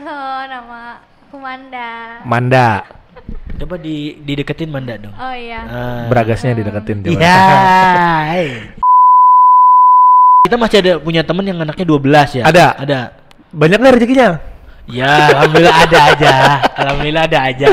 Halo, nama aku Manda. Manda. Coba di dideketin Manda dong. Oh iya. Ah. Beragasnya dideketin coba. Iya. Kita masih ada punya temen yang anaknya 12 ya? Ada. Ada. Banyak nggak rezekinya? Ya, alhamdulillah ada aja. Alhamdulillah ada aja.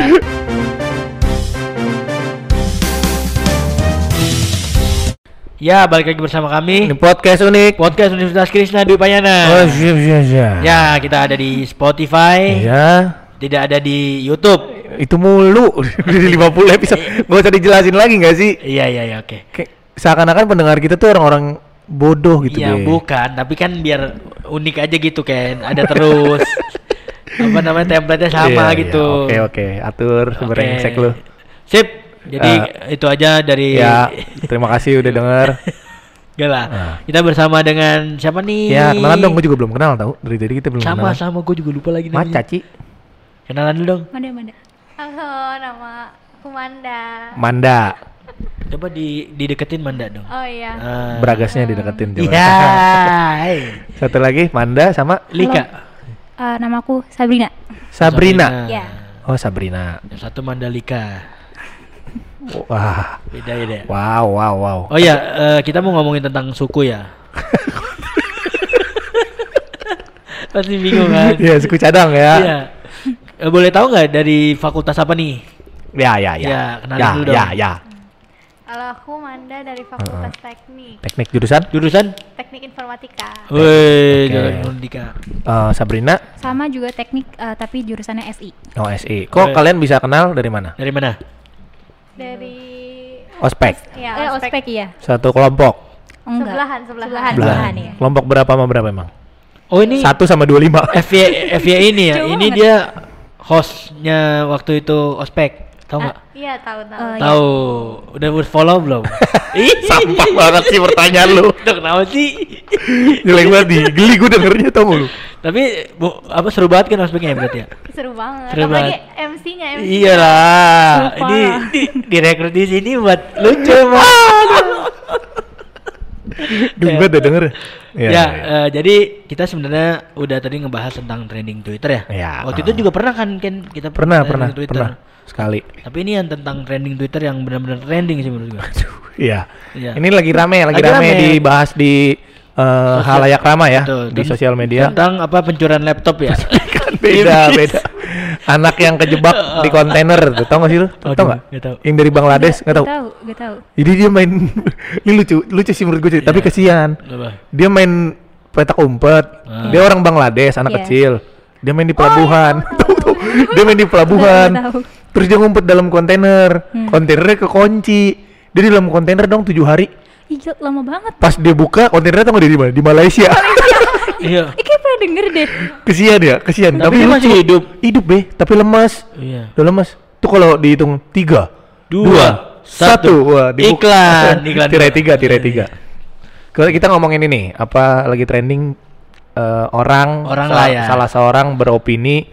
Ya, balik lagi bersama Ini kami podcast unik. podcast Universitas Krishna Dwi Payana. Oh, siap, siap, siap. Ya, kita ada di Spotify, Iya. tidak ada di YouTube. Itu mulu. Di 50 episode. Gak usah dijelasin lagi nggak sih? Iya, iya, iya, oke. Kayak seakan-akan pendengar kita tuh orang-orang bodoh gitu Iya, deh. bukan, tapi kan biar unik aja gitu kan. Ada terus apa namanya template-nya sama Iya, gitu. iya. Oke, oke. Atur Oke. brengsek lu. Sip. Jadi itu aja dari Ya, terima kasih udah denger. Gak lah. Ah. Kita bersama dengan siapa nih? Ya, kenalan dong. Gue juga belum kenal tau. Dari tadi kita belum Sama kenalan. sama gue juga lupa lagi namanya. Caci. Kenalan dulu dong. Manda, Manda. Halo, nama aku Manda. Manda. Coba di dideketin Manda dong. Oh iya. Ah. Beragasnya dideketin coba. Iya. Satu lagi Manda sama Lika. Eh, namaku Sabrina. Sabrina. Iya. Oh, Sabrina. Yang satu Mandalika. Wah. Beda ya deh. Wow, wow, wow. Oh ya, eh, kita mau ngomongin tentang suku ya. Pasti bingung kan? Iya, suku cadang ya. Iya. Eh, boleh tahu nggak dari fakultas apa nih? Ya, ya, ya. Ya, kenalin ya, dulu dong. ya, ya. Kalau aku Manda dari Fakultas Teknik. Teknik jurusan Jurusan? Teknik Informatika. Woi, Oke. jurusan Dika. Eh, Sabrina Sama juga teknik eh, tapi jurusannya SI. OSI. Kok Oke. kalian bisa kenal dari mana? Dari mana? Dari Ospek. Ya, ospek, iya. Satu kelompok. Enggak. Sebelahan, sebelahan. Sebelahan, Belah. sebelahan ya. Kelompok berapa sama berapa emang? Oh ini Satu sama dua lima. FY FY ini ya. Ini banget. dia hostnya waktu itu ospek. Tahu nggak? Iya, tahu tahu. Tahu. Udah udah follow belum? Ih, Sampah banget sih pertanyaan lu. Udah kenapa sih? Jelek banget di geli gue dengernya tau mulu. Tapi bu, apa seru banget kan ospeknya berarti ya? Seru banget. Seru Apalagi banget. MC-nya MC. Iyalah, Lupa. ini di, direkrut di sini buat lucu banget deh denger. ya, Iya, eh, jadi kita sebenarnya udah tadi ngebahas tentang trending Twitter ya. Iya, Waktu ah. itu juga pernah kan Ken kita Pernah, pernah, Twitter. pernah. Sekali. Tapi ini yang tentang trending Twitter yang benar-benar trending sih menurut gua. Iya. Iya. Ini lagi rame, lagi, Lagi rame, rame. dibahas di eh, halayak ramai ya Betul, di dan- sosial media. Tentang apa pencurian laptop ya? kan beda, beda. Anak yang kejebak di kontainer tuh, tau gak sih lu? Tau nggak tahu. Yang dari Bangladesh, nggak tau? Tahu, gak tahu. Jadi dia main, ini lucu, lucu sih menurut gue, cuy. tapi Iya. kesian. Apa? Dia main petak umpet. Ah. Dia orang Bangladesh, anak Iya. kecil. Dia main di pelabuhan. tahu, Tahu, tahu. Dia main di pelabuhan. Tahu, tahu. Terus dia ngumpet dalam kontainer. Hmm. Kontainernya kekunci. Dia di dalam kontainer dong tujuh hari. Gila, lama banget. Pas dia buka, kontainernya tau nggak dia di mana? Di Malaysia. Iya. Kayak pernah denger deh. kesian ya, kesian. Tapi dia masih lucu. hidup. Hidup be, tapi lemas. Iya. Udah lemas. Tuh kalau dihitung tiga, Dua, satu. satu. Wah, Iklan, iklan. tirai tiga, tirai Iya, tiga. Kalau kita ngomongin ini, apa lagi trending eh, orang, Orang sa- lah ya. salah seorang beropini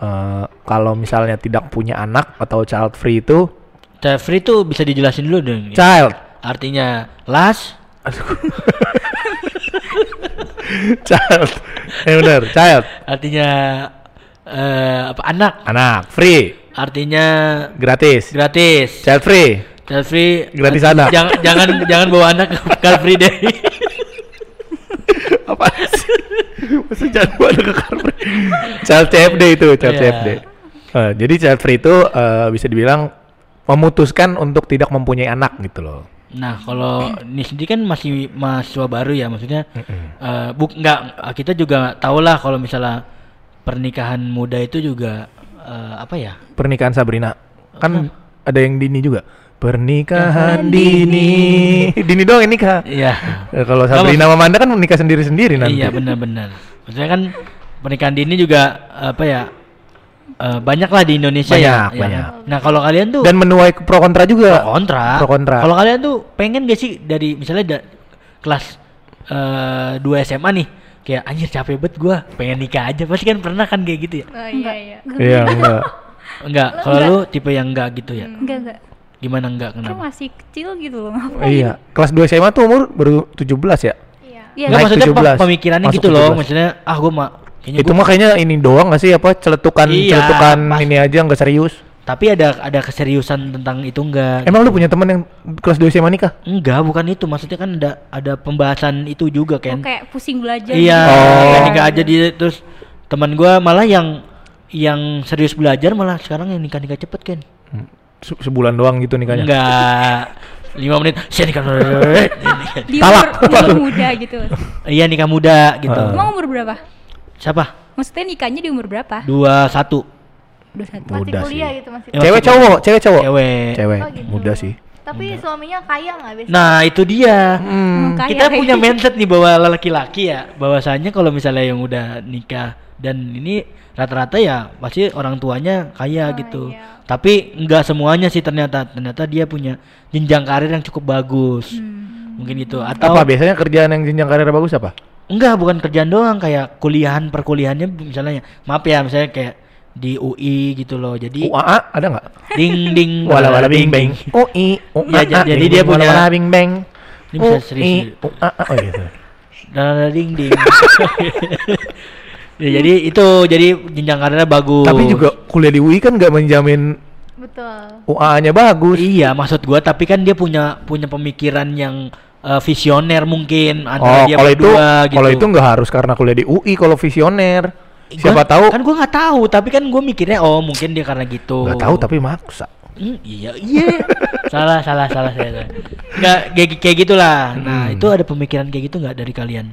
eh, kalau misalnya tidak punya anak atau child free itu Child free tuh bisa dijelasin dulu dong. child, Artinya las, child, eh benar, child, artinya eh, apa anak, anak free, artinya gratis, gratis. child free, Child free Gratis anak. Jangan jangan jangan bawa anak ke free day. Apa sih? Masa jangan buat ada ke car free? Child CFD itu, child Iya. CFD. Eh, jadi child free itu eh, bisa dibilang memutuskan untuk tidak mempunyai anak gitu loh. Nah, kalau ini sendiri kan masih mahasiswa baru ya, maksudnya eh buk nggak kita juga tahu lah kalau misalnya pernikahan muda itu juga eh, apa ya? Pernikahan Sabrina kan ada yang dini juga. Pernikahan dini. Dini doang ini kak. Iya. kalau Sabrina sama Manda kan menikah sendiri-sendiri nanti. Iya benar-benar. Maksudnya kan pernikahan dini juga apa ya? eh, banyak lah di Indonesia ya. Banyak, ya banyak. Nah kalau kalian tuh Dan menuai pro kontra juga. pro kontra. Pro kontra. Kalau kalian tuh pengen gak sih dari misalnya da- kelas eh 2 SMA nih, kayak anjir capek banget gua, pengen nikah aja. Pasti kan pernah kan kayak gitu ya? Oh iya iya. Iya enggak. Enggak, kalau lu tipe yang enggak gitu ya. Enggak enggak. Gimana enggak Kan kenapa? masih kecil gitu loh. ngapain? iya. Kelas 2 SMA tuh umur baru 17 ya? Iya. Enggak Naik maksudnya pe- 17, pemikirannya masuk gitu loh, 17. maksudnya ah gua mah Kayaknya Itu gua- mah kayaknya ini doang gak sih apa celetukan Iya, celetukan pas- ini aja nggak serius. tapi ada ada keseriusan tentang itu enggak? Emang lu punya temen yang kelas 2 SMA nikah? Enggak, bukan itu. Maksudnya kan ada ada pembahasan itu juga Oh, kan. kayak pusing belajar. Iya, gitu. Oh. nikah nikah aja dia terus teman gua malah yang yang serius belajar malah sekarang yang nikah nikah cepet kan. Hmm, se- sebulan doang gitu nikahnya. Enggak. lima menit saya nikah Di Talak. umur, di umur muda gitu. iya nikah muda gitu Heeh. Emang umur berapa? siapa Maksudnya nikahnya di umur berapa? dua satu Dua satu. Muda Masih kuliah sih. gitu masih. Ya, Cewek masih- cowok, cewek cowok. cewek Cewek, Oh, gitu. muda sih. Tapi suaminya kaya nggak biasanya? nah itu dia Hmm. Kaya kita punya mindset nih bahwa laki-laki ya bahwasanya kalau misalnya yang udah nikah dan ini rata-rata ya pasti orang tuanya kaya Oh, gitu iya. tapi nggak semuanya sih ternyata ternyata dia punya jenjang karir yang cukup bagus Hmm. mungkin gitu atau Apa biasanya kerjaan yang jenjang karir bagus apa? enggak bukan kerjaan doang kayak kuliahan perkuliahannya misalnya maaf ya misalnya kayak di UI gitu loh jadi UAA ada nggak? ding ding Wala wala bing bing. UI, Ya, UAA. jadi ding, dia punya- wala bing bang. Ini bisa UI, serius. UAA. Oh gitu. Dada ding ding. ya, jadi itu jadi jenjang karirnya bagus. Tapi juga kuliah di UI kan nggak menjamin Betul. UAA-nya bagus. Iya, maksud gua tapi kan dia punya punya pemikiran yang eh, visioner mungkin antara Oh, dia kalau itu berdua gitu. kalau itu nggak harus karena kuliah di UI kalau visioner. Gua- Siapa tahu Kan gua nggak tahu, tapi kan gua mikirnya oh mungkin dia karena gitu. nggak tahu tapi maksa. Hmm, iya iya. salah salah salah saya. salah. Nggak kayak kayak gitulah. Nah, Hmm. itu ada pemikiran kayak gitu nggak dari kalian?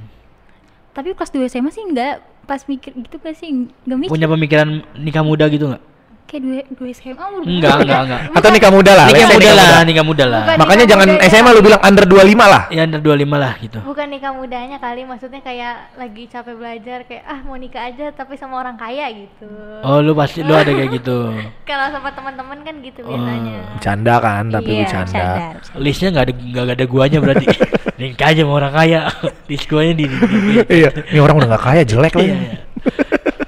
Tapi kelas 2 SMA sih enggak pas mikir gitu gak sih mikir Punya pemikiran nikah muda gitu nggak? Kayak dua, dua SMA umur Enggak, enggak, ya? enggak. Atau nikah muda lah. Nikah muda lah, nikah muda lah. Bukan. Makanya jangan muda ya. SMA lu bilang under 25 lah. Ya under 25 lah gitu. Bukan nikah mudanya kali, maksudnya kayak lagi capek belajar kayak ah mau nikah aja tapi sama orang kaya gitu. Oh, lu pasti lu ada kayak gitu. Kalau sama teman-teman kan gitu biasanya. Bercanda kan, tapi Iya, bercanda. bercanda. Listnya nggak ada nggak ada guanya berarti. Nikah aja sama orang kaya. List guanya di, di, di- iya, ini orang udah gak kaya jelek iya.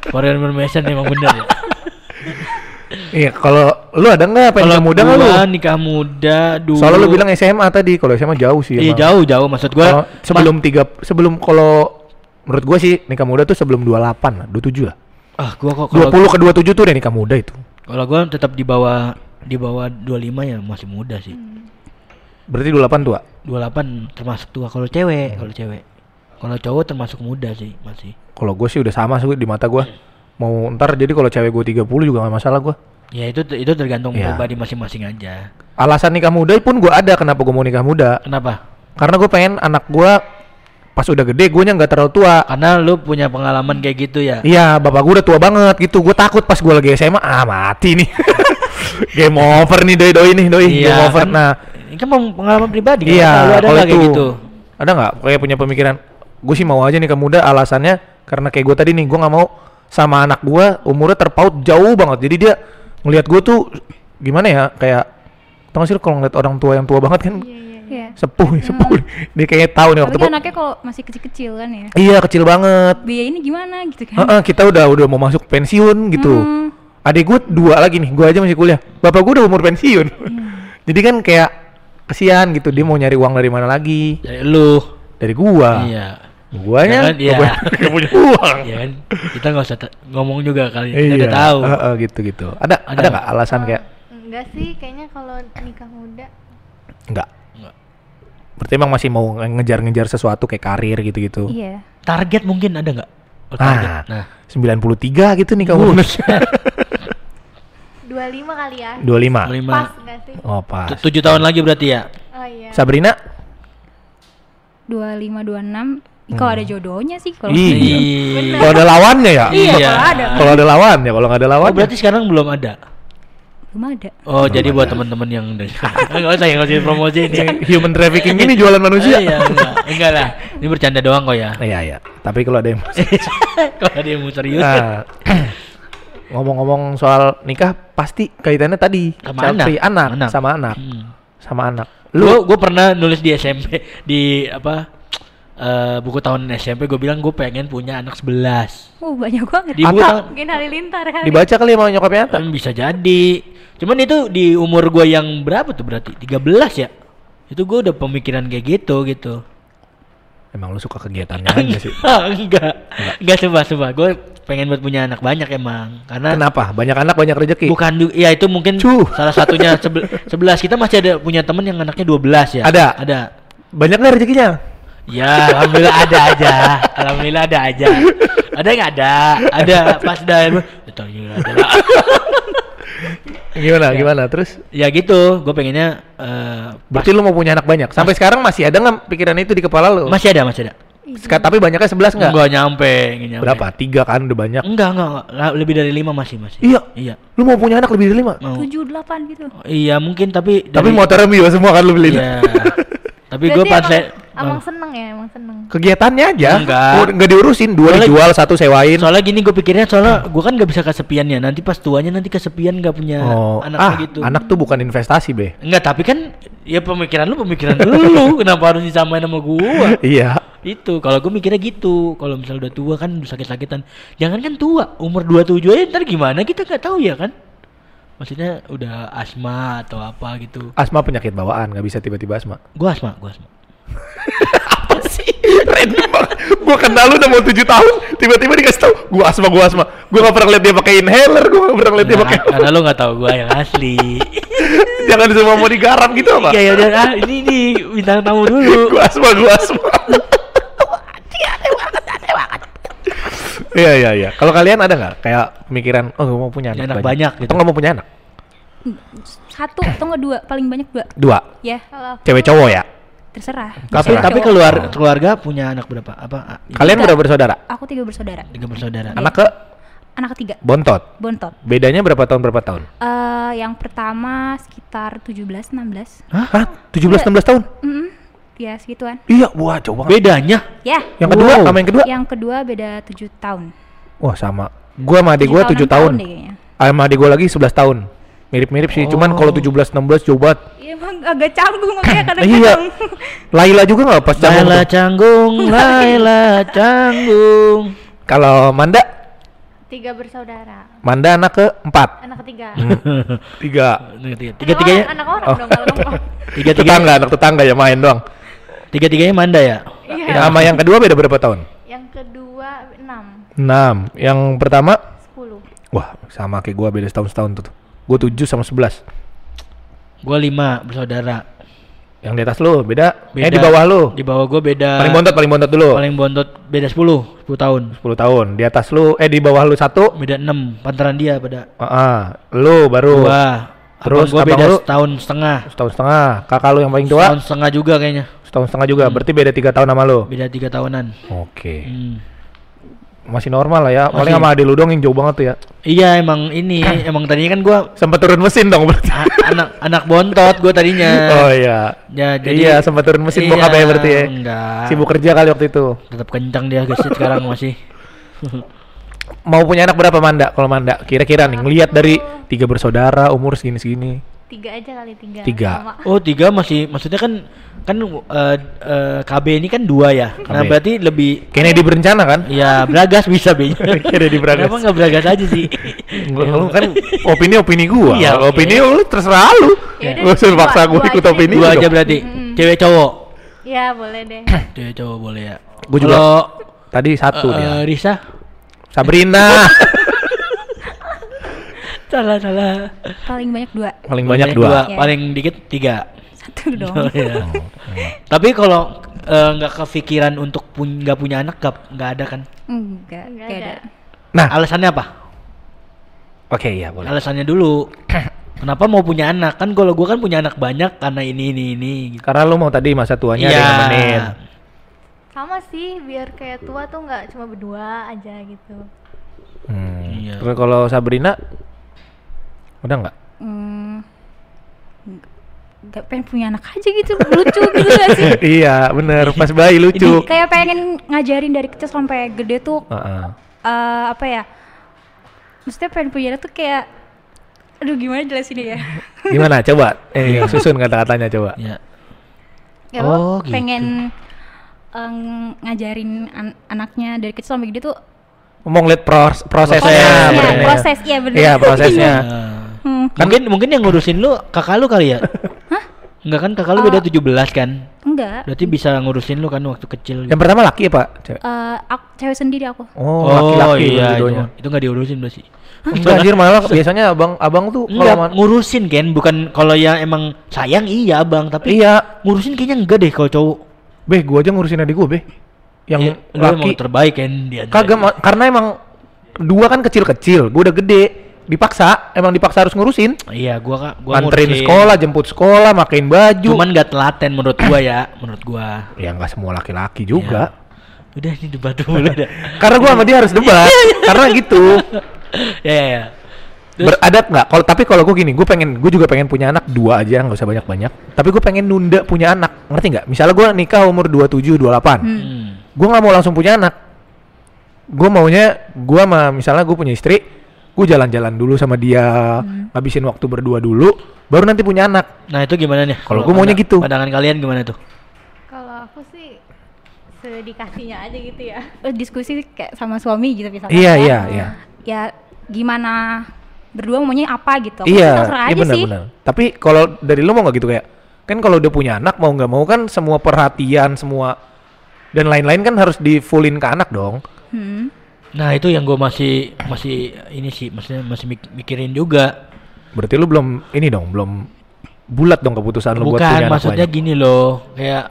Korean Mermason emang bener ya. Iya, kalau lu ada nggak apa nikah muda nggak lu? nikah muda dulu. Soalnya lu bilang SMA tadi, kalau SMA jauh sih. Iya emang. jauh jauh maksud gua. Sebelum tiga, sebelum kalau menurut gua sih nikah muda tuh sebelum 28 lah, 27 lah. ah gua kok kalau 20 ke 27 tuh udah nikah muda itu. kalau gua tetap di bawah di bawah 25 ya masih muda sih. Berarti 28 tua. 28 termasuk tua kalau cewek, kalau cewek. Kalau cowok termasuk muda sih masih. Kalau gue sih udah sama sih di mata gua. Mau ntar jadi kalau cewek gue 30 juga gak masalah gua. Ya itu itu tergantung Iya. pribadi masing-masing aja. Alasan nikah muda pun gua ada kenapa gua mau nikah muda. Kenapa? Karena gue pengen anak gua pas udah gede gue nggak terlalu tua. Karena lu punya pengalaman kayak gitu ya. Iya, bapak gue udah tua banget gitu. Gue takut pas gue lagi SMA, ah mati nih. Game over nih doi doi nih doi. Game over. kan, Nah, ini kan peng- pengalaman pribadi kan. iya. Lu ada kalau nggak kayak itu, gitu? Ada nggak? Kayak punya pemikiran. Gue sih mau aja nih ke muda. Alasannya karena kayak gue tadi nih, gue nggak mau sama anak gue umurnya terpaut jauh banget. Jadi dia ngelihat gue tuh gimana ya? Kayak tau gak sih kalau ngeliat orang tua yang tua banget kan Iya, iya. Hmm. sepuh nih, sepuh nih. Dia kayaknya tahu nih waktu Tapi kan anaknya kalau masih kecil-kecil kan ya. Iya kecil banget. Biaya ini gimana gitu kan. Heeh, kita udah udah mau masuk pensiun gitu. Hmm. Adik gue dua lagi nih, gue aja masih kuliah. Bapak gue udah umur pensiun. Jadi kan kayak kesian gitu, dia mau nyari uang dari mana lagi? Dari lu. Dari gua. Iya. Guanya Jangan, iya. nggak punya- nggak uang. Iya kan? Kita nggak usah ngomong juga kali. Kita Iya, udah tahu. heeh, gitu gitu. Ada Ada ada nggak alasan kayak Enggak sih, kayaknya kalau nikah muda enggak? Nggak. Berarti emang masih mau ngejar-ngejar sesuatu kayak karir gitu-gitu. Iya. Target mungkin ada nggak? Oh, target. Nah, Nah. 93 gitu nih kamu. 25 kali ya. 25. Lima. Pas enggak sih? Oh, pas. Tu- Tujuh tahun lagi berarti ya. Oh iya. Sabrina? 25 26 kalau ada jodohnya sih kalau Iya. Kalau ada lawannya ya? Iya, Iya. kalau ada. Kalau ada lawan ya, kalau nggak ada lawan. Oh, berarti sekarang belum ada. belum ada. Oh, Belum jadi buat ada. teman-teman yang enggak usah yang ngasih promosi ini. Human trafficking ini jualan manusia. Iya, enggak. enggak lah. Ini bercanda doang kok ya. Iya, iya. Tapi kalau ada yang Kalau ada yang mau serius. Nah, ngomong-ngomong soal nikah pasti kaitannya tadi Sama anak. anak, Anak. sama anak Hmm. sama anak Lu lu gue pernah nulis di SMP di apa eh, buku tahun SMP gue bilang gue pengen punya anak 11 Oh, banyak banget. di buku Ata. tahun Mungkin halilintar kali. dibaca kali sama nyokapnya Ata? kan bisa jadi cuman itu di umur gue yang berapa tuh berarti 13 ya itu gue udah pemikiran kayak gitu gitu Emang lu suka kegiatannya aja sih. enggak. Enggak coba coba. Gue pengen buat punya anak banyak emang. Karena Kenapa? Banyak anak banyak rezeki. bukan ya itu mungkin Cuh. salah satunya sebel- sebelas kita masih ada punya temen yang anaknya 12 ya. Ada. Ada. Banyak nggak rezekinya? Ya, alhamdulillah ada aja. Alhamdulillah ada aja. Ada nggak ada? Ada pas dah. Ditanya ada. Gimana? Gimana? Terus? ya gitu. Gue pengennya eh, Berarti lu mau punya anak banyak. Sampai sekarang masih ada nggak pikiran itu di kepala lu? masih ada, masih ada. Seka- tapi banyaknya 11 nggak? Enggak nyampe, nyampe. Berapa? Tiga kan udah banyak. Enggak, enggak, enggak. Lebih dari lima masih, masih. Iya. Iya. Lu mau punya anak lebih dari lima? Mau. tujuh delapan gitu Iya, mungkin tapi Tapi dari- motornya Mio semua kan lu beliin. Iya. tapi gue pas emang, seneng ya emang seneng Kegiatannya aja. Enggak. Oh, nggak diurusin. Dua Soalnya- dijual, satu sewain. soalnya gini gue pikirnya soalnya gue kan gak bisa kesepian ya nanti pas tuanya nanti kesepian gak punya Oh, anak ah, gitu anak tuh bukan investasi, Be. enggak tapi kan ya pemikiran lu pemikiran lu kenapa harus disamain sama gua Iya. itu kalau gue mikirnya gitu kalau misal udah tua kan udah sakit-sakitan jangan kan tua umur 27 aja ntar gimana kita nggak tahu ya kan maksudnya udah asma atau apa gitu Asma penyakit bawaan, nggak bisa tiba-tiba asma. gua asma gua asma Apa sih? Random banget. Gua kenal lu udah mau 7 tahun, tiba-tiba dikasih tahu gua asma, gua asma. Gua gak pernah lihat dia pakai inhaler, gua gak pernah lihat dia Nah, pakai. karena lu nggak tahu gua yang asli Jangan semua mau digarap gitu apa? Iya ya udah ah, ini nih bintang tamu dulu gua asma, gua asma. Iya iya iya. Kalau kalian ada nggak kayak pemikiran, oh gua mau punya anak, Anak banyak gitu. Atau nggak mau punya anak? Satu atau enggak dua? Paling banyak dua. Dua. Ya, kalau Cewek cowok ya. Terserah. tapi Terserah tapi keluar keluarga punya anak berapa apa Kalian berapa bersaudara? Aku tiga bersaudara. tiga bersaudara Anak ke Anak ketiga, bontot. bontot. Bedanya berapa tahun berapa tahun? Eh, yang pertama sekitar 17 16. Hah? 17 16 tahun? Mm Ya, segituan. Iya, wah banget. bedanya Ya. Yang kedua Wow. sama yang kedua? Yang kedua beda 7 tahun. Wah, sama. Gua sama adik gua 7 enam tahun. deh kayaknya. Sama adik gua lagi 11 tahun. Mirip-mirip sih, cuman kalau 17 16 jauh banget. Iya, emang agak canggung makanya Iya. kadang-kadang. Laila juga nggak pas canggung Laila canggung Laila canggung Kalau Manda, tiga bersaudara Manda anak ke 4. anak ketiga Tiga. tiga Anak tiga tiganya anak orang Oh. dong kalau ngomong. tiga Tetangga, anak tetangga ya main doang. tiga tiganya manda ya iya Sama yang kedua beda berapa tahun? yang kedua enam 6. Yang pertama, sepuluh wah sama kayak gua beda setahun setahun tuh. Gua 7 sama 11. gua lima bersaudara Yang di atas lu beda, eh Beda. di bawah lu. di bawah gua beda Paling bontot, paling bontot dulu. paling bontot beda 10 10 tahun 10 tahun. Di atas lu, eh di bawah lu satu. beda 6 pantaran dia pada Ah, lu baru gua Terus gua abang beda lu? setahun setengah setahun setengah. Kakak lu yang paling tua setahun setengah juga kayaknya setahun setengah juga. Berarti beda tiga tahun sama lu. beda tiga tahunan Oke. Hmm. Masih normal lah ya. Paling sama adik lu dong yang jauh banget tuh ya. iya emang ini emang tadinya kan gua Sempat turun mesin dong berarti. a- anak anak bontot gua tadinya Oh iya. Ya, jadi iya, sempat turun mesin bokap ya berarti ya. Enggak. Sibuk kerja kali waktu itu. Tetap kencang dia gesit sekarang masih. Mau punya anak berapa Manda? Kalau Manda kira-kira nih ngelihat dari tiga bersaudara umur segini-segini. Tiga aja kali tiga Tiga. sama. Oh tiga masih maksudnya kan kan eh, eh, KB ini kan dua ya. Nah KB. berarti lebih Kayaknya berencana kan? ya beragas bisa B. Kayaknya di Bragas. Kenapa nggak beragas aja sih? Gua- lu kan opini opini gua. Iya, opini lu terserah lu. Yaudah, Gua usah dua- paksa gua ikut aja. opini. Dua aja dong. berarti. Mm-mm. Cewek cowok. ya boleh deh Cewek cowok boleh ya. Gua juga. Kalau Tadi satu eh, dia. Risa Sabrina salah salah. Paling banyak dua. paling banyak dua. Iya. Paling dikit tiga. Satu dong. Oh, iya. Tapi kalau eh, nggak kepikiran untuk pun nggak punya anak nggak nggak ada kan? Enggak, Enggak enggak ada. ada. Nah, Alasannya apa? oke iya boleh. Alasannya dulu. Kenapa mau punya anak? Kan kalau gua kan punya anak banyak karena ini ini ini gitu. Karena lu mau tadi masa tuanya ada yang Iya. nemenin. sama sih biar kayak tua tuh nggak cuma berdua aja gitu Hmm. Iya. Terus kalau Sabrina udah nggak? Hmm, enggak pengen punya anak aja gitu. Lucu gitu gak sih? iya bener pas bayi lucu. Kayak pengen ngajarin dari kecil sampai gede tuh Heeh. eh, apa ya? Maksudnya pengen punya anak tuh kayak aduh gimana jelasinnya ya? Gimana coba? Eh susun kata-katanya coba. Ya. ya Oh, gitu. pengen eh, ngajarin an- anaknya dari kecil sampai gede tuh Ngomong lihat pros prosesnya. Prosesnya, benernya. ya, proses iya bener. Iya prosesnya. Hmm. mungkin mungkin yang ngurusin lu kakak lu kali ya? Enggak kan kakak lu Oh. beda 17 kan? Enggak. Berarti bisa ngurusin lu kan waktu kecil. Yang pertama laki ya pak? Cewek? Eh, aku cewek sendiri aku. Oh, laki-laki iya, itu, dua-duanya. itu nggak diurusin berarti. Enggak anjir malah biasanya abang abang tuh kalau Enggak ngurusin kan, bukan kalau yang emang sayang iya bang, tapi Iya. ngurusin kayaknya enggak deh kalau cowok. Beh, gua aja ngurusin adik gua, Beh. Yang Ya, lu emang laki terbaik kan dia. kagak karena emang dua kan kecil-kecil, gua udah gede, dipaksa, emang dipaksa harus ngurusin. Iya, gua kak, gua Nganterin ngurusin. sekolah, jemput sekolah, makain baju. Cuman gak telaten menurut gua ya, menurut gua. ya nggak semua laki-laki juga. Udah ini debat dulu dah. Karena gua sama dia harus debat. karena gitu. ya ya ya. Terus- Beradab nggak? Kalau tapi kalau gue gini, gue pengen, gue juga pengen punya anak dua aja, nggak usah banyak-banyak. Tapi gue pengen nunda punya anak, ngerti nggak? Misalnya gue nikah umur 27, 28, Hmm. gue nggak mau langsung punya anak. Gue maunya, gue sama misalnya gue punya istri, gue jalan-jalan dulu sama dia, ngabisin waktu berdua dulu, baru nanti punya anak. Nah itu gimana nih? Kalau gua maunya gitu. Pandangan kalian gimana tuh? Kalau aku sih sedikasinya aja gitu ya. Eh, diskusi kayak sama suami gitu misalnya. Iya, ya. iya, iya. Ya gimana berdua maunya apa gitu. Aku Iya, iya aja sih. benar-benar. Tapi kalau dari lo mau nggak gitu kayak, kan kalau udah punya anak mau nggak mau kan semua perhatian, semua dan lain-lain kan harus di fullin ke anak dong. Hmm. Nah itu yang gue masih masih ini sih, maksudnya masih mik- mikirin juga. Berarti lu belum ini dong, belum bulat dong keputusan lu buat punya Bukan anak maksudnya banyak. gini loh, kayak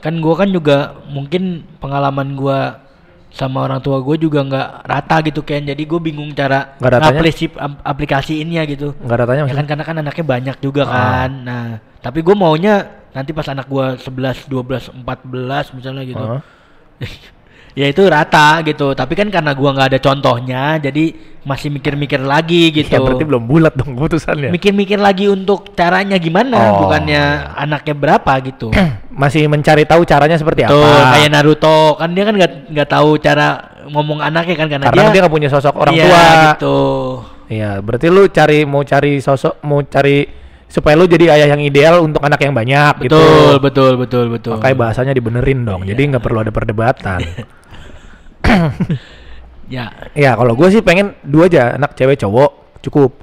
kan gua kan juga mungkin pengalaman gua sama orang tua gue juga nggak rata gitu kan, jadi gue bingung cara ratanya? ngaplikasi- am- aplikasiinnya gitu. Nggak datanya Ya kan karena kan anaknya banyak juga Ah. kan. Nah, tapi gue maunya nanti pas anak gua 11, 12, 14 misalnya gitu. Heeh. ya itu rata gitu. Tapi kan karena gua nggak ada contohnya, jadi masih mikir-mikir lagi gitu. Ya berarti belum bulat dong keputusannya. Mikir-mikir lagi untuk caranya gimana, Oh, bukannya anaknya berapa gitu. Masih mencari tahu caranya seperti Tuh, apa. kayak Naruto kan dia kan nggak nggak tahu cara ngomong anaknya kan karena, Karena dia nggak punya sosok orang Iya, tua. gitu. Iya, berarti lu cari mau cari sosok mau cari supaya lu jadi ayah yang ideal untuk anak yang banyak gitu. Betul, betul, betul, betul. Makanya bahasanya dibenerin dong. Jadi Iya. nggak perlu ada perdebatan. Ya, ya kalau gue sih pengen dua aja anak cewek cowok cukup.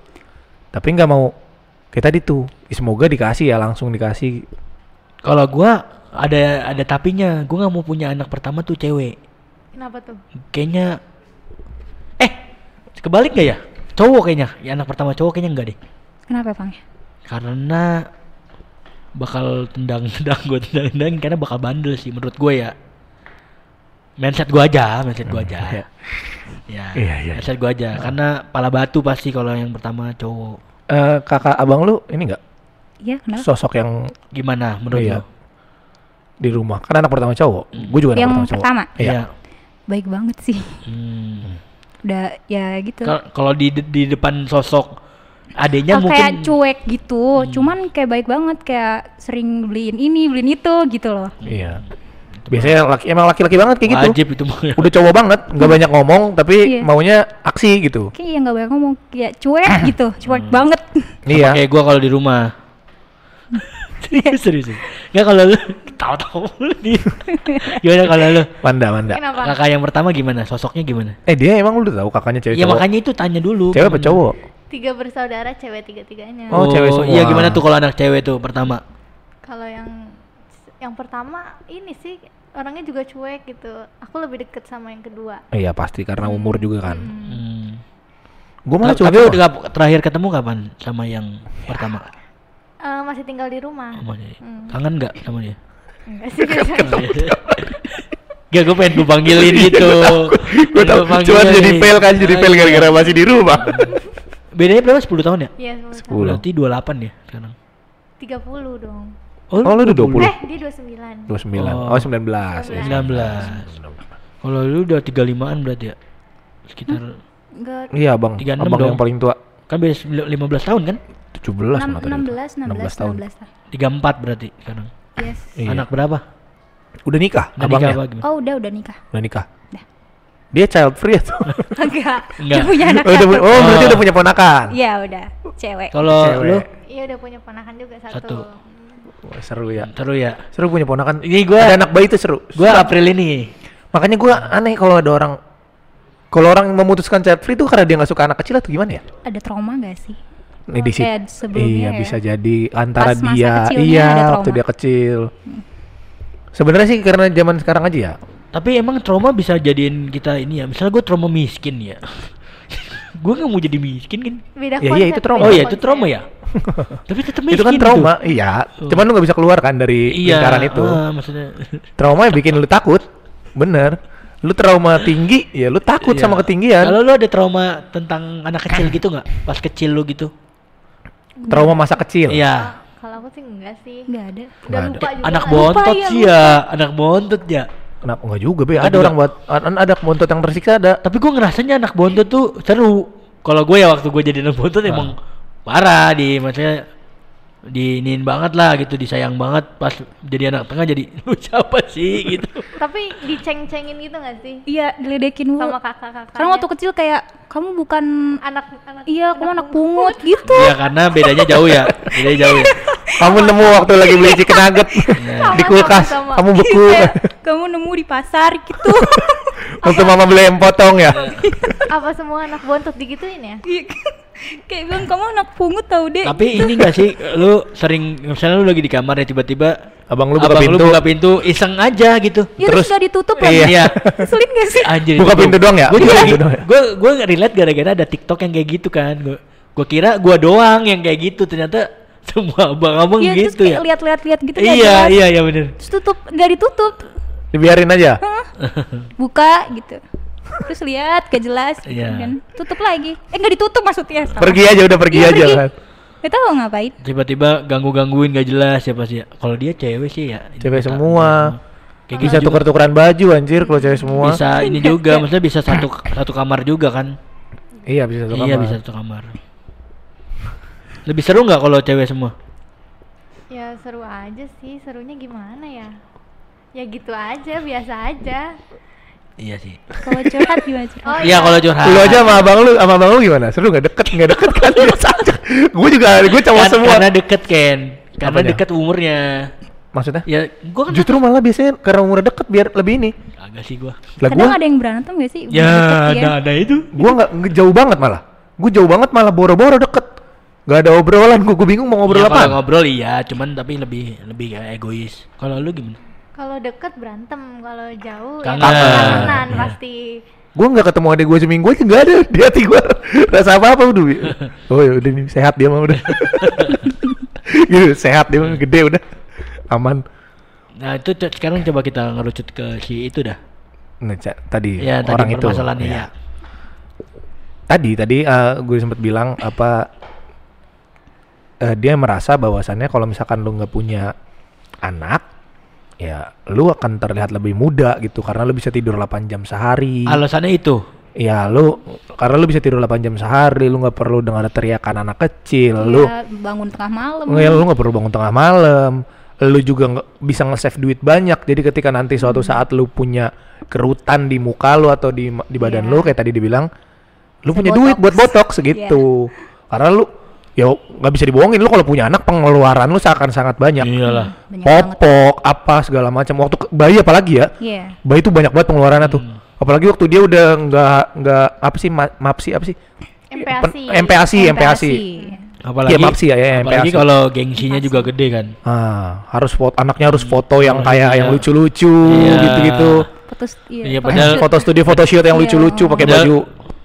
Tapi nggak mau kita tadi tuh. Semoga dikasih ya langsung dikasih. kalau gua ada ada tapinya, gua nggak mau punya anak pertama tuh cewek. Kenapa tuh? Kayaknya eh kebalik gak ya? Cowok kayaknya, ya anak pertama cowok kayaknya enggak deh. Kenapa Bang? Karena bakal tendang-tendang gue tendang-tendang karena bakal bandel sih menurut gue ya. Mindset gue aja, mindset gue aja. iya. Ya, Iya, iya. mindset gue aja. Karena pala batu pasti kalau yang pertama cowok. Eh, kakak abang lu ini nggak Iya, kenapa? sosok yang Gimana menurut Iya. lo? di rumah kan anak pertama cowok. Gue juga anak Yang pertama cowok. pertama? Iya. Baik banget sih. Hmm. Udah ya gitu. Kal- Kalau di di depan sosok adenya Oh, mungkin kayak cuek gitu. Cuman kayak baik banget kayak sering beliin ini, beliin itu gitu loh. Iya. Biasanya laki emang laki-laki banget kayak gitu. wajib itu mah. Udah cowok banget, nggak banyak ngomong tapi Iya. maunya aksi gitu. Kayak yang nggak banyak ngomong, kayak cuek gitu, cuek banget. Iya. Kayak gua kalau di rumah. serius serius. Enggak kalau lu tahu-tahu lu nih. Gimana kalau lu? Manda, manda. Kenapa? Kakak yang pertama gimana? Sosoknya gimana? Eh dia emang udah tahu kakaknya cewek Ya cowok. makanya itu tanya dulu. Cewek apa gimana? cowok? Tiga bersaudara cewek tiga-tiganya. Oh, cewek semua. Iya gimana tuh kalau anak cewek tuh pertama? Kalau yang yang pertama ini sih orangnya juga cuek gitu. Aku lebih deket sama yang kedua. Iya pasti karena umur juga kan. Hmm. Gue malah Tapi cowok. udah terakhir ketemu kapan sama yang pertama? Eh, masih tinggal di rumah. Sama dia. Hmm. Kangen nggak sama dia? Enggak sih. Gak, gue pengen gue panggilin gitu. Gue tau, cuma jadi fail kan, jadi fail iya. gara-gara masih di rumah. Bedanya berapa? 10 tahun ya? Iya, sepuluh Sepuluh. Berarti 28 ya sekarang. Tiga puluh dong. Oh, lu udah 20? Eh, dia dua sembilan. 29. Oh. Oh, 19. ya. 19. Kalau lu udah 35an berarti ya? Sekitar Enggak. Iya, Bang. 36 Abang dong. yang paling tua. kan beda 15 tahun kan? 17 Enam- malah tadi. 16, 16, 16 tahun. 16 lah. 34 berarti sekarang. Yes. Iya. Anak berapa? Udah nikah Udah abangnya? nikah apa? Oh, udah udah nikah. Udah nikah. Udah. Dia child free atau? Enggak. Enggak. Dia punya anak oh, udah, pu- oh, berarti Oh. udah punya ponakan. Iya, udah. Cewek. Kalau Cewek. lu Iya udah punya ponakan juga satu. Satu. Wah, seru ya. seru ya. Seru punya ponakan. Ini gua- ada anak bayi itu seru. Gua Suka. April ini. Makanya gua aneh kalau ada orang kalau orang memutuskan child free itu karena dia nggak suka anak kecil atau gimana ya? Ada trauma gak sih? Nih di sebelumnya iya ya. bisa jadi antara Pas dia iya ada waktu dia kecil. Sebenarnya sih karena zaman sekarang aja ya. Tapi emang trauma bisa jadiin kita ini ya. Misalnya gue trauma miskin ya. Gue nggak mau jadi miskin kan. beda Ya, iya, konsep, itu trauma. Oh iya itu trauma ya. Tapi tetap miskin itu kan tuh. trauma, iya. Cuman lu nggak bisa keluar kan dari Iya. lingkaran itu. ah, maksudnya. Trauma yang bikin lu takut. Bener. Lu trauma tinggi, ya lu takut Iya. sama ketinggian. Kalau lu ada trauma tentang anak kecil gitu nggak? Pas kecil lu gitu? Trauma masa kecil. Iya. kalau aku sih enggak sih Nggak ada. udah lupa juga Anak kan. bontot Lupa ya, sih ya, anak bontot ya. Kenapa enggak juga, Be? Ada Ada orang buat an- ada bontot yang tersiksa ada. Tapi gue ngerasanya anak bontot tuh seru. Kalau gue ya waktu gue jadi anak bontot emang parah di maksudnya diinin banget lah gitu disayang banget. Pas jadi anak tengah jadi lu siapa sih? gitu. Tapi diceng-cengin gitu nggak sih? Iya, diledekin sama kakak-kakaknya. Karena waktu kecil kayak kamu bukan anak anak iya, kamu anak pungut. gitu. ya karena bedanya jauh ya bedanya jauh ya. Kamu nemu waktu lagi beli chicken nugget. Di Sama, kulkas, sama, sama. kamu beku. Kayak kamu nemu di pasar gitu. Waktu mama beli yang potong ya. apa semua anak bontot digituin ya? Iya. Kayak bilang kamu anak pungut tau deh. tapi ini gak sih lu sering misalnya lu lagi di kamar ya tiba-tiba Abang lu buka abang pintu. lu buka pintu iseng aja gitu ya terus- terus udah ditutup Iya. lagi. iya Keselin gak sih? Anjir, Buka pintu doang ya? Gue ya? gue gue relate gara-gara ada TikTok yang kayak gitu kan. Gue gue kira gue doang yang kayak gitu ternyata semua abang-abang Iya, terus gitu kayak ya. lihat-lihat lihat gitu Iya iya iya bener. Terus tutup, nggak ditutup. Dibiarin aja. Buka gitu. Terus lihat gak jelas gitu Iya. kan. Tutup lagi. Eh nggak ditutup maksudnya. salah. Pergi aja udah pergi Iya, aja pergi. kan. Gak tahu ngapain. Tiba-tiba ganggu-gangguin gak jelas siapa sih? ya. Kalau dia cewek sih ya. Cewek semua. Kayak Bisa gitu juga. tuker-tukeran baju anjir kalau cewek semua. Bisa ini juga, maksudnya bisa satu satu kamar juga kan? Iya, bisa satu iya kamar. bisa satu kamar. Lebih seru nggak kalau cewek semua? ya seru aja sih serunya gimana ya ya gitu aja biasa aja Iya sih. Kalau curhat gimana curhat? oh Iya kalau curhat. Lu aja sama abang lu, sama abang lu gimana? Seru nggak deket? Nggak deket kan? Biasa aja. Gue juga, gue cowok Kan- semua. Karena deket Ken. Karena Apanya? deket umurnya. Maksudnya? Ya, gua kan Justru malah biasanya karena umur deket biar lebih ini. agak sih gua. Lah gue, ada yang berantem gak sih? Ya, ya. ada ada itu. gue nggak jauh banget malah. Gue jauh banget malah boro-boro deket. Gak ada obrolan, gue bingung mau ngobrol Ya, apa. kalau ngobrol iya, cuman tapi lebih lebih kayak egois. Kalau lu gimana? Kalau deket berantem kalau jauh Kangen. ya kangenan pasti Gue nggak ketemu adik gue seminggu aja nggak ada di hati gue rasa apa apa udah. Oh ya udah nih sehat dia mah udah. gitu sehat dia mah gede udah aman. Nah, itu co- sekarang coba kita ngerucut ke si itu dah. Nah, Ca- tadi Ya, tadi orang itu. permasalahannya ya. ya. Tadi tadi eh, gue sempat bilang apa eh, dia merasa bahwasannya kalau misalkan lu nggak punya anak ya lu akan terlihat lebih muda gitu karena lu bisa tidur 8 jam sehari. Alasannya itu. Ya lu karena lu bisa tidur 8 jam sehari, lu nggak perlu dengar teriakan anak kecil, lu Iya, bangun tengah malam. ya, lu nggak perlu bangun tengah malam, lu juga nggak bisa nge-save duit banyak. Jadi ketika nanti suatu saat lu punya kerutan di muka lu atau di di badan Iya. lu kayak tadi dibilang, lu Bisa punya duit buat botox segitu. Karena lu ya nggak bisa dibohongin lu kalau punya anak pengeluaran lu seakan sangat banyak. Iyalah. Banyak banget. Popok apa segala macam. Waktu bayi apalagi ya? Iya. bayi itu banyak banget pengeluarannya tuh apalagi waktu dia udah nggak nggak apa sih ma mapsi apa sih MPASI. MPASI MPASI Apalagi Iya, maaf sih ya, ya, apalagi MPASI. kalau gengsinya juga gede kan. ah harus foto anaknya harus foto yang Oh, kayak iya. yang lucu-lucu Iya. gitu-gitu Foto iya. Iya, foto padahal- shoot. foto studio photoshoot yang Iya. lucu-lucu pakai baju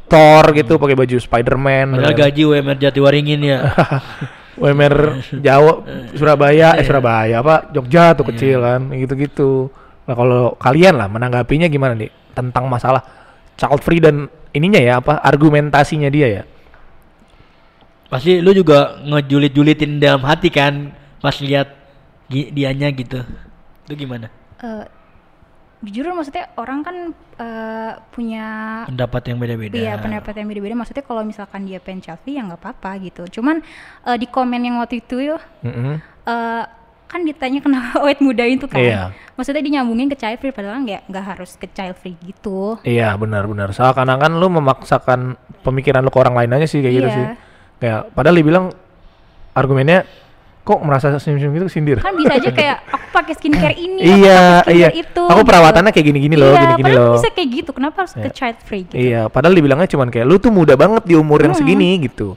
Thor gitu pakai baju Spiderman Padahal dan- gaji UMR Jatiwaringin ya. WMR Jawa Surabaya eh Surabaya apa Jogja tuh kecil kan gitu-gitu nah kalau kalian lah menanggapinya gimana nih tentang masalah child free dan ininya ya apa argumentasinya dia ya Pasti lu juga ngejulit-julitin dalam hati kan pas lihat dianya gitu. Itu gimana? Eh, jujur maksudnya orang kan eh, punya Pendapat yang beda-beda. Iya pendapat yang beda-beda. Maksudnya kalau misalkan dia pengen selfie ya nggak apa-apa gitu. Cuman eh, di komen yang waktu itu ya Mm-mm. eh, kan ditanya kenapa awet muda itu kan. Iya. Maksudnya dinyambungin ke child free padahal nggak nggak harus ke child free gitu. Iya benar-benar. Seakan-akan lu memaksakan pemikiran lu ke orang lain aja sih kayak gitu Iya. sih. Kayak padahal dia bilang argumennya kok merasa senyum-senyum gitu sindir. Kan bisa aja kayak aku pakai skincare ini, aku iya pakai iya. skincare itu. Aku gitu. perawatannya kayak gini-gini loh, Iya, gini-gini padahal loh. bisa kayak gitu. Kenapa harus ke Iya. child free gitu? Iya, padahal dibilangnya cuman kayak lu tuh muda banget di umur yang Hmm. segini gitu.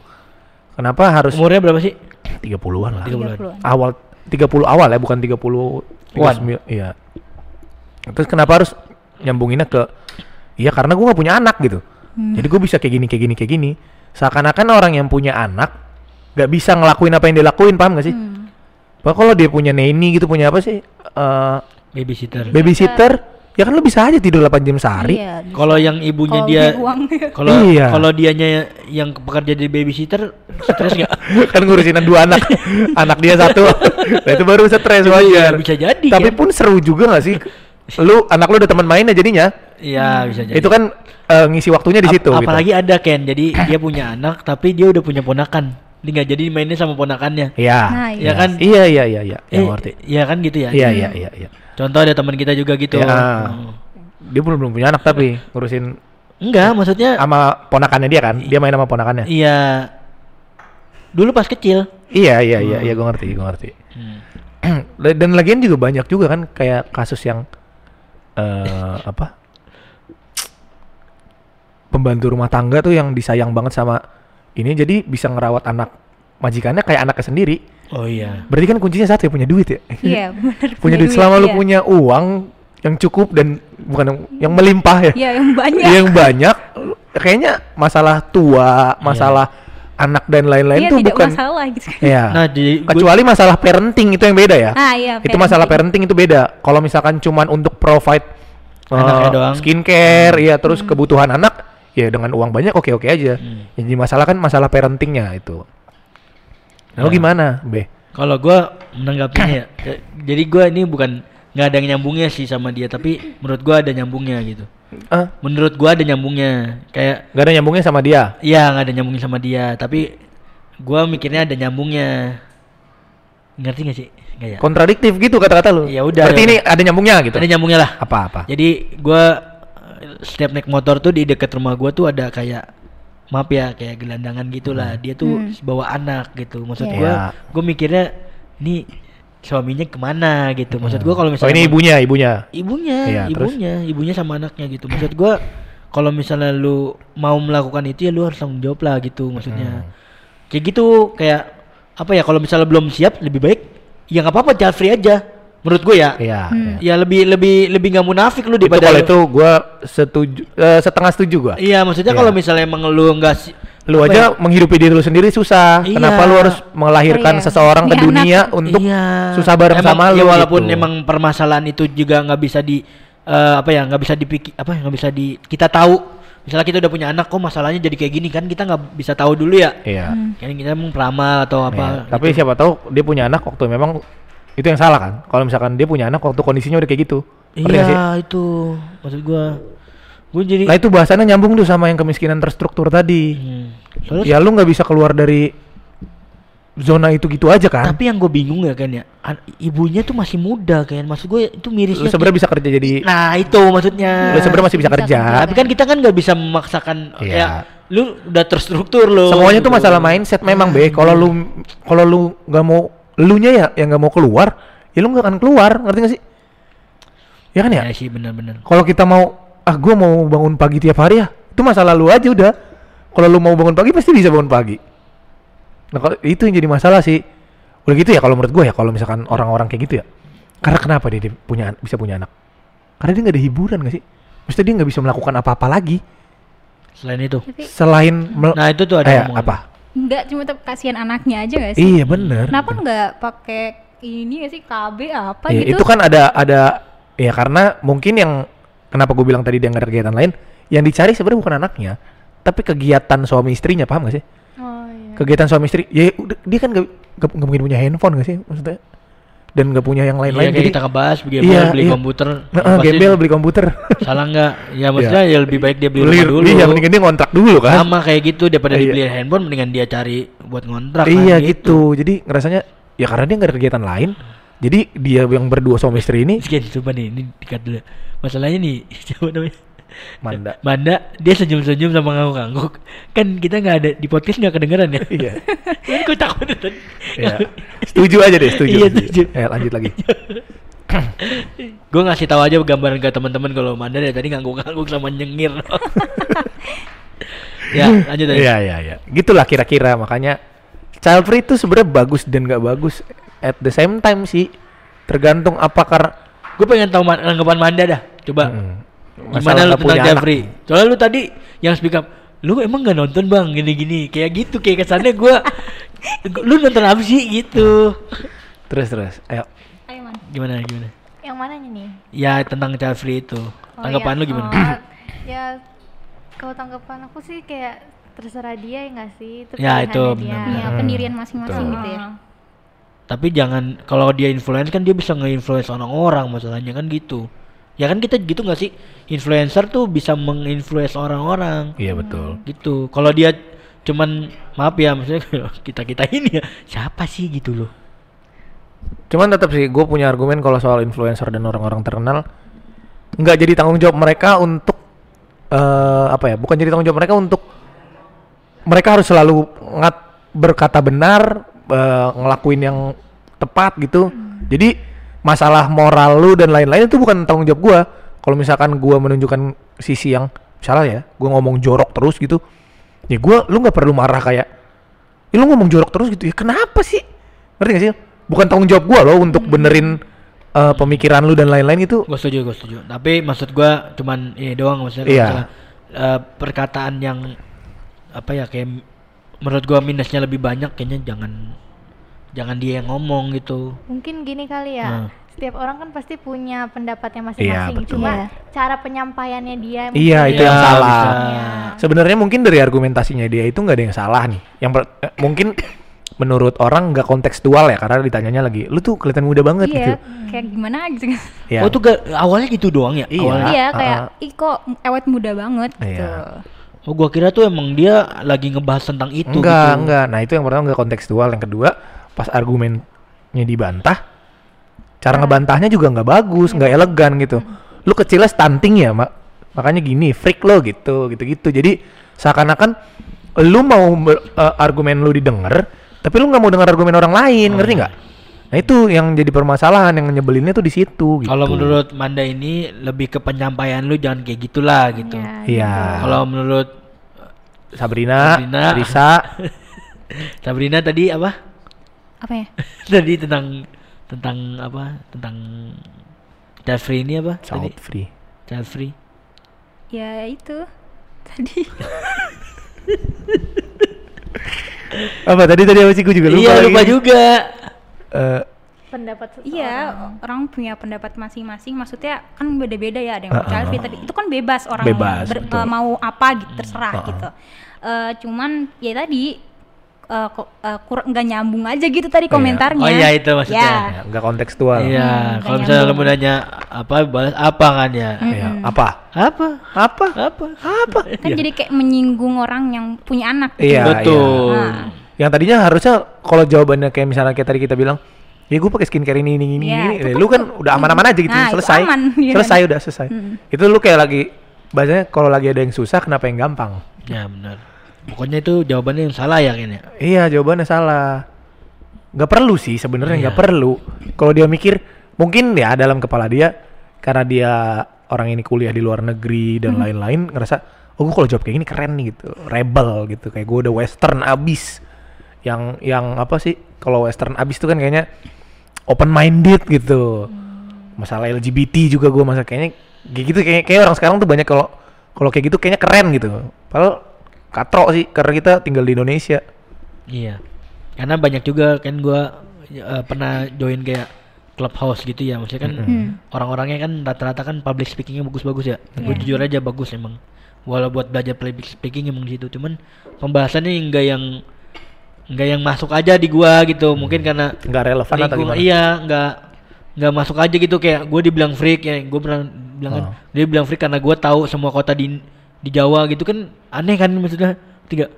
Kenapa harus Umurnya berapa sih? 30-an lah. 30-an. 30-an. Awal 30 awal ya, bukan 30 39. Iya. Terus kenapa harus nyambunginnya ke Iya karena gue nggak punya anak gitu. Jadi gue bisa kayak gini kayak gini kayak gini. Seakan-akan orang yang punya anak nggak bisa ngelakuin apa yang dia lakuin, paham gak sih? Hmm. Bahkan kalau dia punya nanny gitu punya apa sih? Eh, Babysitter. babysitter, ya kan lu bisa aja tidur 8 jam sehari. Iya. Kalau yang ibunya Kalau dia kalau Iya. kalau dianya yang bekerja jadi babysitter stres nggak? kan ngurusin dua anak anak dia satu nah itu baru stres Iya, wajar bisa jadi, tapi kan? pun seru juga gak sih lu anak lu udah teman mainnya jadinya Iya bisa jadi. itu kan eh, ngisi waktunya di Ap- situ gitu. apalagi ada Ken, jadi dia punya anak tapi dia udah punya ponakan. Dia nggak jadi mainnya sama ponakannya. iya Nah, iya. iya kan? iya iya iya iya Eh, ya, ngerti Iya kan gitu ya. iya iya iya iya Contoh ada teman kita juga gitu. Ya, Hmm. dia belum belum punya anak tapi ngurusin Enggak, maksudnya sama ponakannya dia kan dia main sama ponakannya iya. Dulu pas kecil. iya iya iya iya gue ngerti gue ngerti Hmm. dan lagian juga banyak juga kan kayak kasus yang eh apa pembantu rumah tangga tuh yang disayang banget sama ini jadi bisa ngerawat anak majikannya kayak anaknya sendiri Oh iya. berarti kan kuncinya satu ya punya duit ya Iya, benar. punya duit selama lu iya. punya uang yang cukup dan bukan yang, yang melimpah ya Iya, yang banyak. yang banyak lu- kayaknya masalah tua masalah anak dan lain-lain Iya, tuh tidak bukan masalah gitu. ya Nah, gua- kecuali masalah parenting itu yang beda ya Ah, iya. itu masalah parenting itu beda. Kalau misalkan cuman untuk provide Anaknya eh, doang. skincare, ya terus kebutuhan anak, ya dengan uang banyak oke oke aja. Hmm. Yang Jadi masalah kan masalah parentingnya itu. Nah, lo Ya. gimana, Be? Kalau gua menanggapinya ya, ya, jadi gua ini bukan nggak ada yang nyambungnya sih sama dia, tapi menurut gua ada nyambungnya gitu. Ah, Menurut gua ada nyambungnya, kayak gak ada nyambungnya sama dia. iya nggak ada nyambungnya sama dia, tapi gua mikirnya ada nyambungnya. Ngerti gak sih? Nggak ya? Kontradiktif gitu kata-kata lo. Ya udah, Berarti ya ini ada nyambungnya gitu. Ada nyambungnya lah. Apa apa? Jadi gua eh, setiap naik motor tuh di dekat rumah gua tuh ada kayak maaf ya kayak gelandangan gitulah. Dia tuh Hmm. bawa anak gitu. Maksud Iya. gua, Ya. gua mikirnya ini suaminya ke mana gitu. Maksud gua kalau Oh misalnya ini emang- ibunya, ibunya. ibunya, Iya, terus? ibunya, ibunya sama anaknya gitu. Maksud gua kalau misalnya lu mau melakukan itu ya lu harus tanggung jawab lah gitu maksudnya. Hmm. Kayak gitu kayak apa ya kalau misalnya belum siap lebih baik ya nggak apa-apa child free aja. Menurut gue ya. Iya. Hmm. iya. Ya lebih lebih lebih nggak munafik lu Itu daripada kalau lu- itu gua setuju eh, setengah setuju gua. Iya, maksudnya Iya. kalau misalnya emang lu nggak si- Lu aja ya? menghidupi diri lu sendiri susah. Iya. Kenapa lu harus melahirkan Oh, iya. seseorang ke Ini anak. dunia untuk Iya. susah bareng Emang- sama ya lu walaupun gitu. emang permasalahan itu juga nggak bisa di eh, apa ya nggak bisa dipikir apa ya nggak bisa di kita tahu misalnya kita udah punya anak kok masalahnya jadi kayak gini kan kita nggak bisa tahu dulu ya Iya. kan kita emang peramal atau Iya. apa Tapi gitu. siapa tahu dia punya anak waktu memang itu yang salah kan. Kalau misalkan dia punya anak waktu kondisinya udah kayak gitu. Iya itu maksud gua gua jadi Nah itu bahasannya nyambung tuh sama yang kemiskinan terstruktur tadi. Hmm. Soalnya- Ya lu nggak bisa keluar dari zona itu gitu aja kan. tapi yang gue bingung ya kan ya ibunya tuh masih muda kan maksud gue itu Lu mirisnya sebenarnya bisa kerja jadi nah itu maksudnya lu sebenarnya masih bisa Bisa kerja. kerja. tapi kan kita kan nggak bisa memaksakan Iya. ya lu udah terstruktur lo Semuanya tuh masalah mindset memang be. Kalau lu kalau lu nggak mau elunya ya yang nggak mau keluar, ya lu nggak akan keluar. Ngerti gak sih? Ya kan ya? ya sih benar-benar Kalau kita mau ah gua mau bangun pagi tiap hari ya, itu masalah lu aja udah. Kalau lu mau bangun pagi pasti bisa bangun pagi. Nah, kalau itu yang jadi masalah sih. Udah gitu ya kalau menurut gue ya kalau misalkan orang-orang kayak gitu ya. Karena kenapa dia, dia punya bisa punya anak? Karena dia nggak ada hiburan gak sih? Maksudnya dia nggak bisa melakukan apa-apa lagi selain itu selain mel- nah itu tuh ada Eh, apa? Enggak cuma tetap kasihan anaknya aja gak sih? Iya bener. Kenapa nggak pakai ini gak sih KB apa Iya, gitu? itu kan ada ada ya karena mungkin yang kenapa gue bilang tadi dia nggak ada kegiatan lain, yang dicari sebenarnya bukan anaknya, tapi kegiatan suami istrinya paham gak sih? Oh iya. Kegiatan suami istri, ya udah, dia kan gak, gak, gak mungkin punya handphone gak sih maksudnya? Dan gak punya yang Iya, lain-lain. kayak jadi kita ngebahas beli, Iya, beli iya. komputer Nah, pasti gembel beli komputer. salah nggak ya maksudnya ya lebih baik dia beli, Beli, rumah dulu iya, mendingan dia ngontrak dulu kan? sama kayak gitu daripada Iya. dibeli handphone mendingan dia cari buat ngontrak iya kan, gitu. Jadi ngerasanya ya karena dia nggak ada kegiatan lain, jadi dia yang berdua suami istri ini Sekian coba nih ini dikat dulu masalahnya nih siapa namanya manda. Manda dia senyum-senyum sama ngangguk-ngangguk kan kita nggak ada di podcast nggak kedengeran ya Iya. kan gue takut tadi Iya. Setuju aja deh, setuju. Iya, setuju. Eh, lanjut lagi. gue ngasih tahu aja gambaran ke teman-teman kalau Manda dari tadi ngangguk-ngangguk sama nyengir ya lanjut aja Iya, iya, iya. Gitulah kira-kira makanya child free itu sebenarnya bagus dan nggak bagus at the same time sih tergantung apakah Gue pengen tahu man- tanggapan Manda dah. Coba. Hmm. Gimana lu tentang. Jeffrey? Soalnya lu tadi yang speak up, lu emang nggak nonton bang gini-gini kayak gitu kayak kesannya gua lu nonton apa sih gitu terus terus ayo Ayo man. gimana gimana Yang mananya nih? ya tentang free itu Oh, tanggapan iya. lu gimana Oh, ya kalau tanggapan aku sih kayak terserah dia ya nggak sih? Itu Ya, itu dia. benar-benar. Ya pendirian masing-masing gitu ya. tapi jangan kalau dia influence kan dia bisa nge-influence orang-orang masalahnya kan gitu ya kan kita gitu nggak sih? Influencer tuh bisa menginfluence orang-orang. Iya betul. Gitu. Kalau dia cuman maaf ya maksudnya kita kita ini ya siapa sih gitu loh? Cuman tetap sih gue punya argumen kalau soal influencer dan orang-orang terkenal nggak jadi tanggung jawab mereka untuk eh apa ya bukan jadi tanggung jawab mereka untuk mereka harus selalu ngat berkata benar eh, ngelakuin yang tepat gitu. Jadi masalah moral lu dan lain-lain itu bukan tanggung jawab gua. Kalau misalkan gua menunjukkan sisi yang salah ya gua ngomong jorok terus gitu ya gua lu nggak perlu marah kayak ya lu ngomong jorok terus gitu. Ya kenapa sih? Ngerti gak sih? Bukan tanggung jawab gua loh untuk benerin eh, pemikiran lu dan lain-lain itu. Gue setuju gue setuju. Tapi maksud gua cuman ini doang maksudnya Iya. eh, perkataan yang apa ya kayak menurut gua minusnya lebih banyak kayaknya jangan jangan dia yang ngomong gitu Mungkin gini kali ya. Hmm. Setiap orang kan pasti punya pendapatnya Iya, masing-masing. betul. Cuma Iya. cara penyampaiannya dia. Iya, itu yang Iya, salah. Sebenarnya mungkin dari argumentasinya dia itu nggak ada yang salah nih. Yang per- eh, mungkin menurut orang nggak kontekstual ya karena ditanyanya lagi, lu tuh kelihatan muda banget Iya, gitu. kayak gimana gitu. Ya. oh tuh ga- awalnya gitu doang ya Iya. awalnya Iya, kayak ah. ih kok awet muda banget gitu. Iya. oh gua kira tuh emang dia lagi ngebahas tentang itu enggak, gitu. enggak. Nah, itu yang pertama nggak kontekstual. Yang kedua, pas argumennya dibantah, cara ngebantahnya juga nggak bagus, nggak elegan gitu. Lu kecilnya stunting ya, mak. Makanya gini, freak lo gitu, gitu-gitu. Jadi seakan-akan lu mau eh, argumen lu didengar, tapi lu nggak mau dengar argumen orang lain, ngerti nggak? Nah itu yang jadi permasalahan, yang nyebelinnya tuh di situ. Gitu. kalau menurut Manda ini lebih ke penyampaian lu jangan kayak gitulah gitu Ya, Iya. kalau menurut Sabrina, Sabrina. Risa, Sabrina tadi apa Apa ya? tadi tentang tentang apa tentang child free ini apa tadi child free. child free Ya itu tadi. Apa tadi tadi apa sih gue juga lupa. iya lagi. lupa juga Eh, pendapat seseorang. Iya, orang punya pendapat masing-masing. Maksudnya kan beda-beda ya. Ada yang child free ah. tadi. Itu kan bebas orang Bebas, ber- mau apa gitu terserah Ah, ah. gitu. Eh, cuman ya tadi eh, kok eh, kurang nggak nyambung aja gitu tadi Iya. komentarnya. Oh iya, itu maksudnya. Ya. ya, nggak kontekstual. iya Hmm, kalau misalnya mau nanya apa balas apa kan ya Iya, Apa? apa Apa? apa Apa? Kan jadi kayak menyinggung orang yang punya anak. Iya, betul iya. Nah. Yang tadinya harusnya kalau jawabannya kayak misalnya kayak tadi kita bilang, ya gue pakai skincare ini ini ini, Iya, ini. kan lu kan tuh- udah aman-aman aja gitu, Nah, selesai, aman, iya selesai kan? udah selesai. Mm. Itu lu kayak lagi, bahasanya kalau lagi ada yang susah, kenapa yang gampang? ya benar pokoknya itu jawabannya yang salah ya kayaknya Iya, jawabannya salah. Gak perlu sih sebenarnya nggak Iya. perlu. Kalau dia mikir, mungkin ya dalam kepala dia karena dia orang ini kuliah di luar negeri dan lain-lain ngerasa, oh gue kalau jawab kayak gini keren nih gitu, rebel gitu, kayak gue udah western abis. Yang yang apa sih? Kalau western abis tuh kan kayaknya open minded gitu. Masalah LGBT juga gue masa kayaknya kayak gitu kayak kayak orang sekarang tuh banyak kalau kalau kayak gitu kayaknya keren gitu. Padahal katro sih karena kita tinggal di Indonesia. iya karena banyak juga kan gua eh, pernah join kayak clubhouse gitu ya maksudnya kan Hmm. orang-orangnya kan rata-rata kan public speakingnya bagus-bagus ya gue Iya. jujur aja bagus emang walau buat belajar public speaking emang gitu cuman pembahasannya enggak yang enggak yang masuk aja di gua gitu mungkin karena nggak relevan atau gimana? iya enggak enggak masuk aja gitu kayak gue dibilang freak ya gue pernah bilang kan Oh. dia bilang freak karena gua tahu semua kota di di Jawa gitu kan aneh kan maksudnya tiga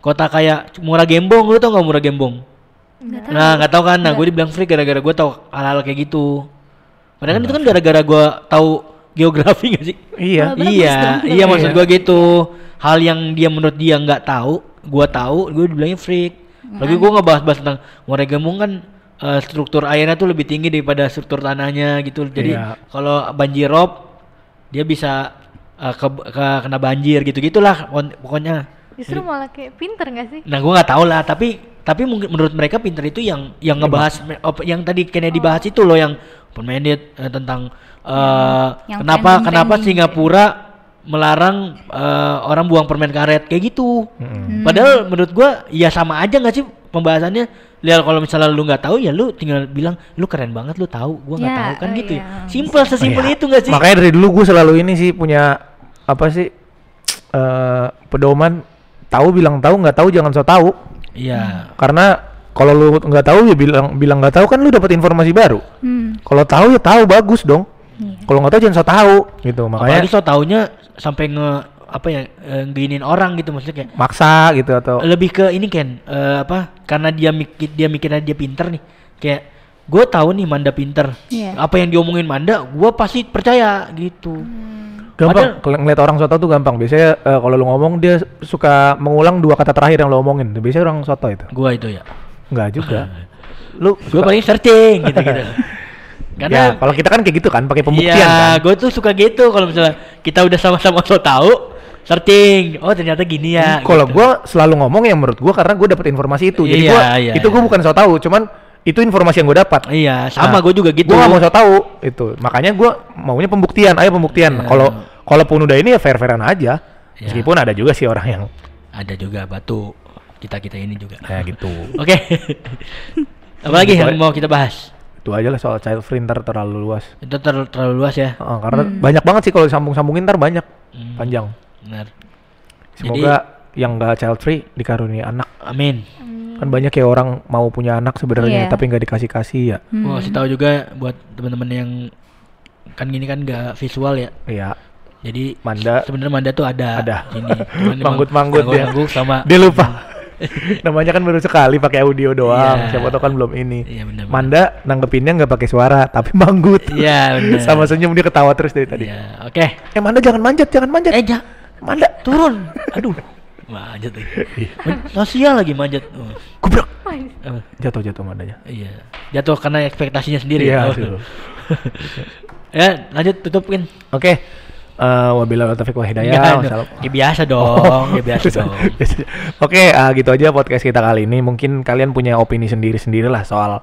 kota kayak Murah Gembong lu tau nggak Murah Gembong Nggak tahu. Nah, nggak tahu kan. Nah, gue dibilang freak gara-gara gue tahu hal-hal kayak gitu. Padahal kan itu kan gara-gara gue tahu geografi gak sih? Iya. iya, dong. iya maksud Iya. gue gitu. Hal yang dia menurut dia nggak tahu, gue tahu, gue dibilangnya freak. Lagi gue ngebahas-bahas tentang Muara Gembong kan eh, struktur airnya tuh lebih tinggi daripada struktur tanahnya gitu. Jadi Iya. kalau banjir rob dia bisa eh, ke, ke- kena banjir gitu gitulah pokoknya. Justru malah kayak pinter gak sih? Nah, gue nggak tahu lah, tapi Tapi mungkin menurut mereka pinter itu yang yang ngebahas op- yang tadi Kennedy bahas itu loh yang open minded eh, tentang eh, Yang kenapa trending- kenapa trending. Singapura melarang eh, orang buang permen karet kayak gitu. Mm-mm. Padahal menurut gua ya sama aja nggak sih pembahasannya. Lihat kalau misalnya lu nggak tahu ya lu tinggal bilang lu keren banget lu tahu, gua nggak Ya, tahu kan oh gitu. iya. ya. Simple sesimpel Iya. itu nggak sih? Makanya dari dulu gue selalu ini sih punya apa sih eh pedoman tahu bilang tahu nggak tahu jangan so tahu Iya. karena kalau lu nggak tahu ya bilang bilang nggak tahu kan lu dapat informasi baru Hmm. kalau tahu ya tahu bagus dong Iya. kalau nggak tahu jangan so tahu gitu makanya Apalagi so taunya sampai nge apa ya eh, nginin orang gitu maksudnya kayak maksa gitu atau lebih ke ini Ken eh, apa karena dia mikir dia mikirnya dia pinter nih kayak gue tahu nih Manda pinter Iya. apa yang diomongin Manda gue pasti percaya gitu gampang. Kalau ngeliat orang soto tuh gampang. Biasanya eh, kalau lu ngomong dia suka mengulang dua kata terakhir yang lu omongin. Biasanya orang soto itu. Gue itu ya. Nggak juga. Lu gue paling searching gitu gitu karena ya kalau kita kan kayak gitu kan pakai pembuktian iya, kan. gue tuh suka gitu kalau misalnya kita udah sama-sama so tahu searching. Oh ternyata gini ya kalau gitu. gua selalu ngomong yang menurut gua karena gua dapat informasi itu. Jadi Iya, gua iya, itu gua iya. bukan so tahu cuman itu informasi yang gua dapat iya sama gue juga gitu Gua nggak mau so tahu itu. Makanya gua maunya pembuktian, ayo pembuktian. Iya. Kalau kalaupun udah ini ya fair-fairan aja. Iya. Meskipun ada juga sih orang yang ada juga batu kita kita ini juga kayak gitu. Oke. Apalagi Gitu yang mau kita bahas? itu aja lah soal child free ntar terlalu luas. Itu ter- terlalu luas ya. Heeh, karena banyak banget sih kalau disambung-sambungin ntar banyak Hmm. panjang. Benar. Semoga yang nggak child free dikaruniai anak. Amin. Kan banyak ya orang mau punya anak sebenarnya Iya. tapi nggak dikasih-kasih ya. Hmm. Gua kasih tahu juga buat teman-teman yang kan gini kan nggak visual ya. Iya. Jadi Manda sebenarnya Manda tuh ada. Ada. Ini. Dia. manggut sama. dia lupa. Namanya kan baru sekali pakai audio doang. Iya. Siapa tahu kan belum ini. Iya benar. Manda nanggepinnya nggak pakai suara tapi manggut. Iya benar. Sama senyum dia ketawa terus dari tadi. Iya. Oke. Eh Manda jangan manjat, jangan manjat. Eh ja, Manda turun. Aduh. Manjat lagi. Sosial lagi manjat. Oh. Kubrak. Apa? Jatuh jatuh Mandanya. Iya. Jatuh karena ekspektasinya sendiri. Iya, Oh. ya, lanjut tutupin. Oke. Eh wabillahi taufiq wa hidayah. Wassalam. ya biasa dong, ya biasa dong. Oke, eh, gitu aja podcast kita kali ini. Mungkin kalian punya opini sendiri-sendiri lah soal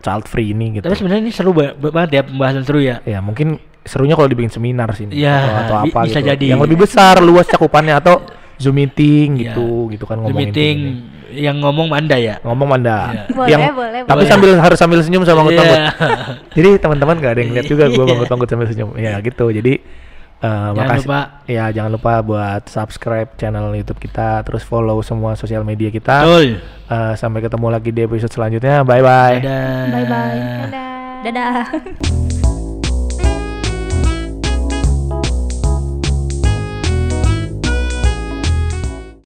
child free ini gitu. Tapi sebenarnya ini seru ba- banget ya pembahasan seru ya. Ya mungkin serunya kalau dibikin seminar sih Iya, atau, atau apa bisa gitu. jadi. Yang lebih besar, luas cakupannya atau Zoom meeting Iya. gitu, gitu kan Zoom ngomongin meeting ini. yang ngomong Manda ya. Ngomong Manda. Iya. Boleh, yang, boleh, Tapi boleh. sambil harus sambil senyum sama ngutang-ngut. Iya. Jadi teman-teman gak ada yang lihat juga gue Iya. banggut-banggut sambil senyum. Ya gitu. Jadi eh, makasih. lupa. Ya jangan lupa buat subscribe channel YouTube kita, terus follow semua sosial media kita. Betul. Eh, sampai ketemu lagi di episode selanjutnya. Bye bye. Dadah. Bye bye. Dadah. Dadah.